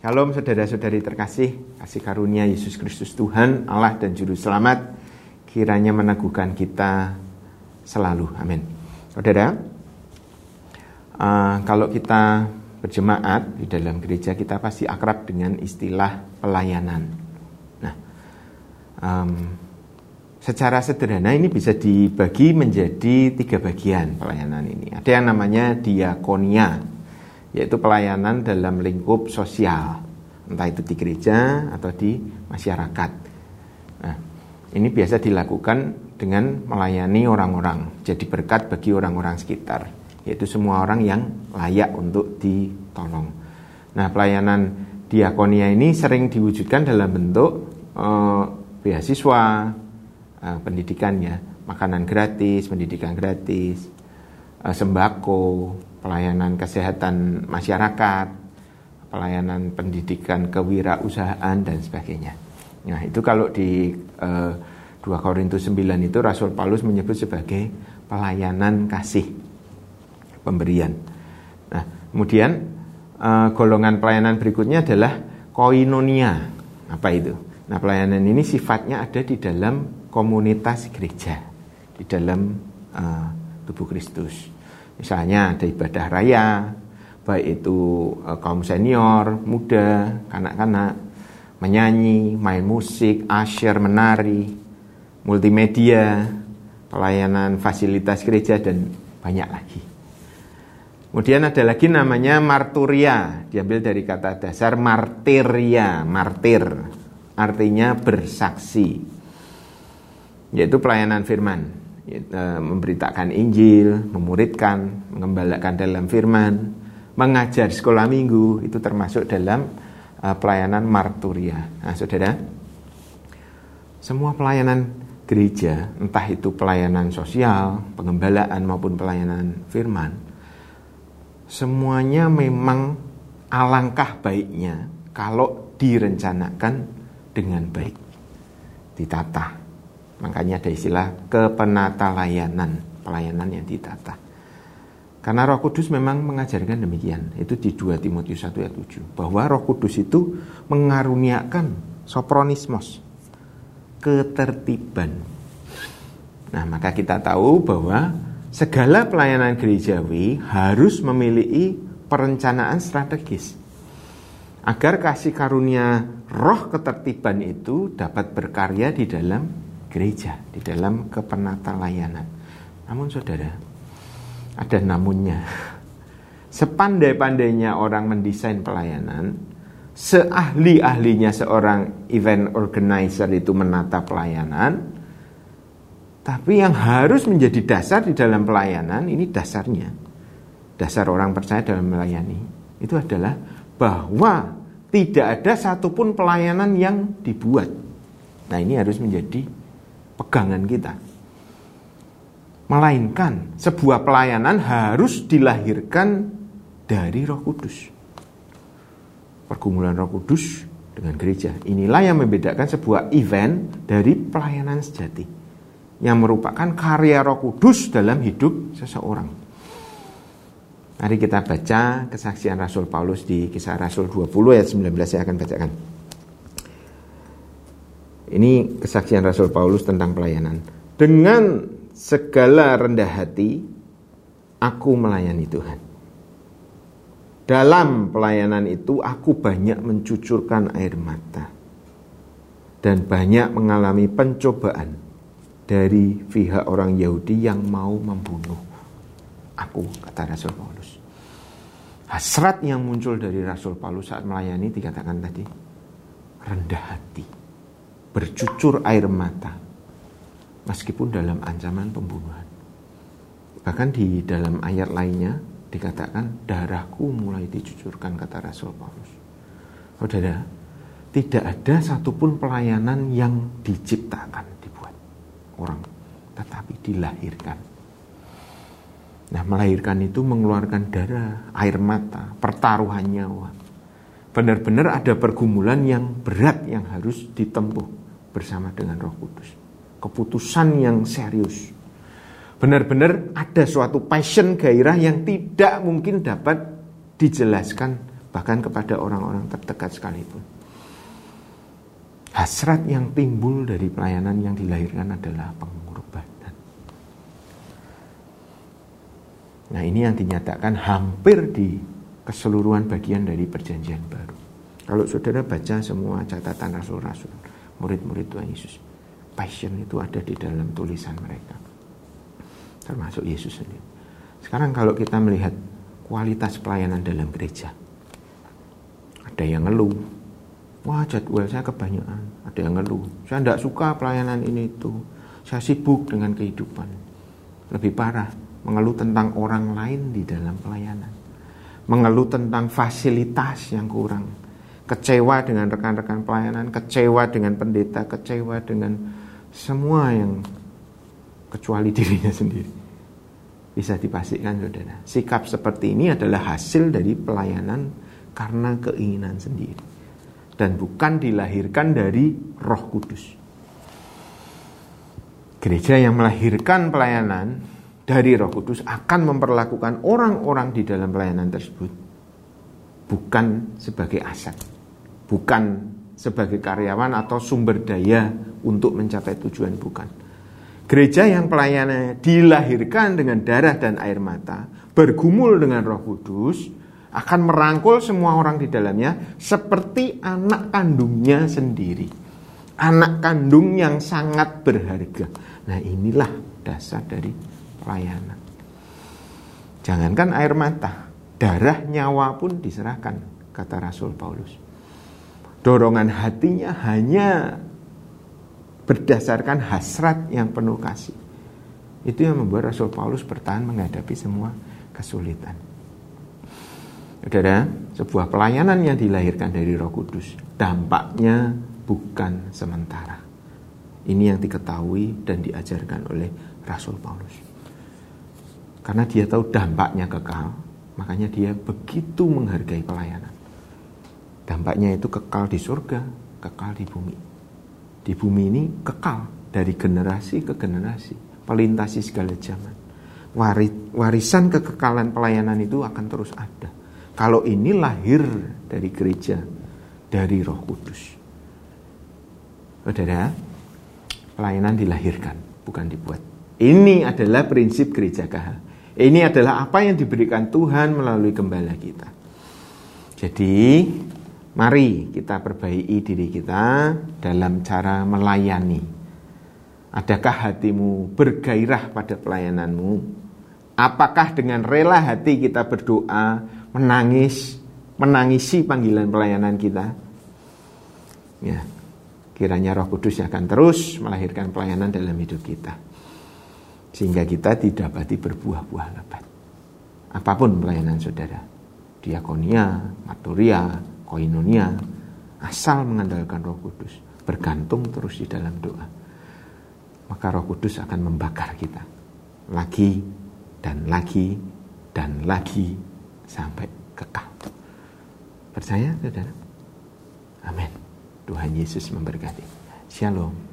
Shalom saudara-saudari terkasih, kasih karunia Yesus Kristus Tuhan, Allah dan Juru Selamat, kiranya meneguhkan kita selalu. Amin. Saudara, uh, kalau kita berjemaat di dalam gereja, kita pasti akrab dengan istilah pelayanan. Nah, um, secara sederhana ini bisa dibagi menjadi tiga bagian pelayanan ini. Ada yang namanya diakonia, yaitu pelayanan dalam lingkup sosial, entah itu di gereja atau di masyarakat. Nah, ini biasa dilakukan dengan melayani orang-orang, jadi berkat bagi orang-orang sekitar, yaitu semua orang yang layak untuk ditolong. Nah, pelayanan diakonia ini sering diwujudkan dalam bentuk eh, beasiswa, eh, pendidikannya, makanan gratis, pendidikan gratis, eh, sembako, pelayanan kesehatan masyarakat, pelayanan pendidikan kewirausahaan dan sebagainya. Nah, itu kalau di eh, 2 Korintus 9 itu Rasul Paulus menyebut sebagai pelayanan kasih pemberian. Nah, kemudian eh, golongan pelayanan berikutnya adalah koinonia. Apa itu? Nah, pelayanan ini sifatnya ada di dalam komunitas gereja, di dalam eh, tubuh Kristus. Misalnya ada ibadah raya, baik itu e, kaum senior, muda, kanak-kanak, menyanyi, main musik, asyir, menari, multimedia, pelayanan fasilitas gereja dan banyak lagi. Kemudian ada lagi namanya marturia, diambil dari kata dasar martiria, martir, artinya bersaksi, yaitu pelayanan firman. Eh, memberitakan Injil, memuridkan, mengembalakan dalam firman, mengajar sekolah minggu itu termasuk dalam uh, pelayanan marturia. Nah, Saudara, semua pelayanan gereja, entah itu pelayanan sosial, pengembalaan maupun pelayanan firman, semuanya memang alangkah baiknya kalau direncanakan dengan baik, ditata Makanya ada istilah kepenata layanan, pelayanan yang ditata. Karena Roh Kudus memang mengajarkan demikian. Itu di 2 Timotius 1 ayat 7. Bahwa Roh Kudus itu mengaruniakan sopronismos, ketertiban. Nah, maka kita tahu bahwa segala pelayanan gerejawi harus memiliki perencanaan strategis. Agar kasih karunia roh ketertiban itu dapat berkarya di dalam gereja, di dalam kepenata layanan. Namun saudara, ada namunnya. Sepandai-pandainya orang mendesain pelayanan, seahli-ahlinya seorang event organizer itu menata pelayanan, tapi yang harus menjadi dasar di dalam pelayanan ini dasarnya. Dasar orang percaya dalam melayani itu adalah bahwa tidak ada satupun pelayanan yang dibuat. Nah, ini harus menjadi pegangan kita. Melainkan sebuah pelayanan harus dilahirkan dari Roh Kudus. Pergumulan Roh Kudus dengan gereja. Inilah yang membedakan sebuah event dari pelayanan sejati. Yang merupakan karya Roh Kudus dalam hidup seseorang. Mari kita baca kesaksian Rasul Paulus di kisah Rasul 20 ayat 19 saya akan bacakan. Ini kesaksian Rasul Paulus tentang pelayanan. Dengan segala rendah hati, aku melayani Tuhan. Dalam pelayanan itu, aku banyak mencucurkan air mata dan banyak mengalami pencobaan dari pihak orang Yahudi yang mau membunuh aku, kata Rasul Paulus. Hasrat yang muncul dari Rasul Paulus saat melayani dikatakan tadi rendah hati bercucur air mata meskipun dalam ancaman pembunuhan. Bahkan di dalam ayat lainnya dikatakan darahku mulai dicucurkan kata Rasul Paulus. Saudara, tidak ada satupun pelayanan yang diciptakan dibuat orang, tetapi dilahirkan. Nah, melahirkan itu mengeluarkan darah, air mata, pertaruhan nyawa. Benar-benar ada pergumulan yang berat yang harus ditempuh bersama dengan Roh Kudus. Keputusan yang serius. Benar-benar ada suatu passion gairah yang tidak mungkin dapat dijelaskan bahkan kepada orang-orang terdekat sekalipun. Hasrat yang timbul dari pelayanan yang dilahirkan adalah pengorbanan. Nah ini yang dinyatakan hampir di keseluruhan bagian dari perjanjian baru. Kalau saudara baca semua catatan rasul-rasul, murid-murid Tuhan Yesus, passion itu ada di dalam tulisan mereka. Termasuk Yesus sendiri. Sekarang kalau kita melihat kualitas pelayanan dalam gereja, ada yang ngeluh, wah jadwal saya kebanyakan, ada yang ngeluh, saya tidak suka pelayanan ini itu, saya sibuk dengan kehidupan. Lebih parah, mengeluh tentang orang lain di dalam pelayanan mengeluh tentang fasilitas yang kurang, kecewa dengan rekan-rekan pelayanan, kecewa dengan pendeta, kecewa dengan semua yang kecuali dirinya sendiri. Bisa dipastikan saudara, sikap seperti ini adalah hasil dari pelayanan karena keinginan sendiri dan bukan dilahirkan dari Roh Kudus. Gereja yang melahirkan pelayanan dari Roh Kudus akan memperlakukan orang-orang di dalam pelayanan tersebut bukan sebagai aset, bukan sebagai karyawan atau sumber daya untuk mencapai tujuan bukan. Gereja yang pelayanannya dilahirkan dengan darah dan air mata, bergumul dengan Roh Kudus, akan merangkul semua orang di dalamnya seperti anak kandungnya sendiri. Anak kandung yang sangat berharga. Nah, inilah dasar dari pelayanan. Jangankan air mata, darah nyawa pun diserahkan, kata Rasul Paulus. Dorongan hatinya hanya berdasarkan hasrat yang penuh kasih. Itu yang membuat Rasul Paulus bertahan menghadapi semua kesulitan. Saudara, sebuah pelayanan yang dilahirkan dari Roh Kudus, dampaknya bukan sementara. Ini yang diketahui dan diajarkan oleh Rasul Paulus. Karena dia tahu dampaknya kekal, makanya dia begitu menghargai pelayanan. Dampaknya itu kekal di surga, kekal di bumi. Di bumi ini kekal dari generasi ke generasi, melintasi segala zaman. Warisan kekekalan pelayanan itu akan terus ada. Kalau ini lahir dari gereja, dari Roh Kudus. Saudara, pelayanan dilahirkan, bukan dibuat. Ini adalah prinsip gereja KH. Ini adalah apa yang diberikan Tuhan melalui gembala kita. Jadi, mari kita perbaiki diri kita dalam cara melayani. Adakah hatimu bergairah pada pelayananmu? Apakah dengan rela hati kita berdoa, menangis, menangisi panggilan pelayanan kita? Ya, kiranya Roh Kudus akan terus melahirkan pelayanan dalam hidup kita sehingga kita didapati berbuah-buah lebat. Apa pun pelayanan saudara, diakonia, maturia, koinonia, asal mengandalkan roh kudus, bergantung terus di dalam doa. Maka roh kudus akan membakar kita. Lagi dan lagi dan lagi sampai kekal. Percaya saudara? Amin. Tuhan Yesus memberkati. Shalom.